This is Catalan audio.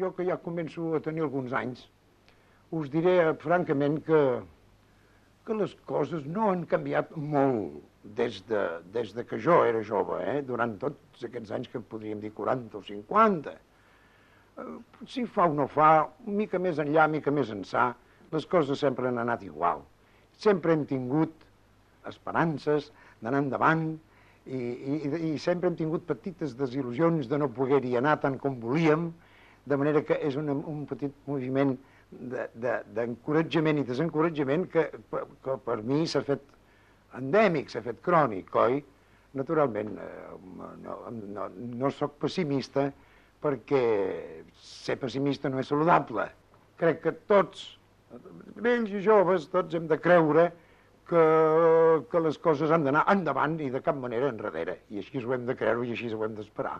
jo que ja començo a tenir alguns anys, us diré eh, francament que, que les coses no han canviat molt des de, des de que jo era jove, eh? durant tots aquests anys que podríem dir 40 o 50. Eh, si fa o no fa, mica més enllà, mica més ençà, les coses sempre han anat igual. Sempre hem tingut esperances d'anar endavant, i, i, i sempre hem tingut petites desil·lusions de no poder-hi anar tant com volíem, de manera que és un, un petit moviment d'encoratjament de, de, i desencoratjament que, que per mi s'ha fet endèmic, s'ha fet crònic, oi? Naturalment, eh, no, no, no sóc pessimista perquè ser pessimista no és saludable. Crec que tots, vells i joves, tots hem de creure que, que les coses han d'anar endavant i de cap manera enrere. I així ho hem de creure i així ho hem d'esperar.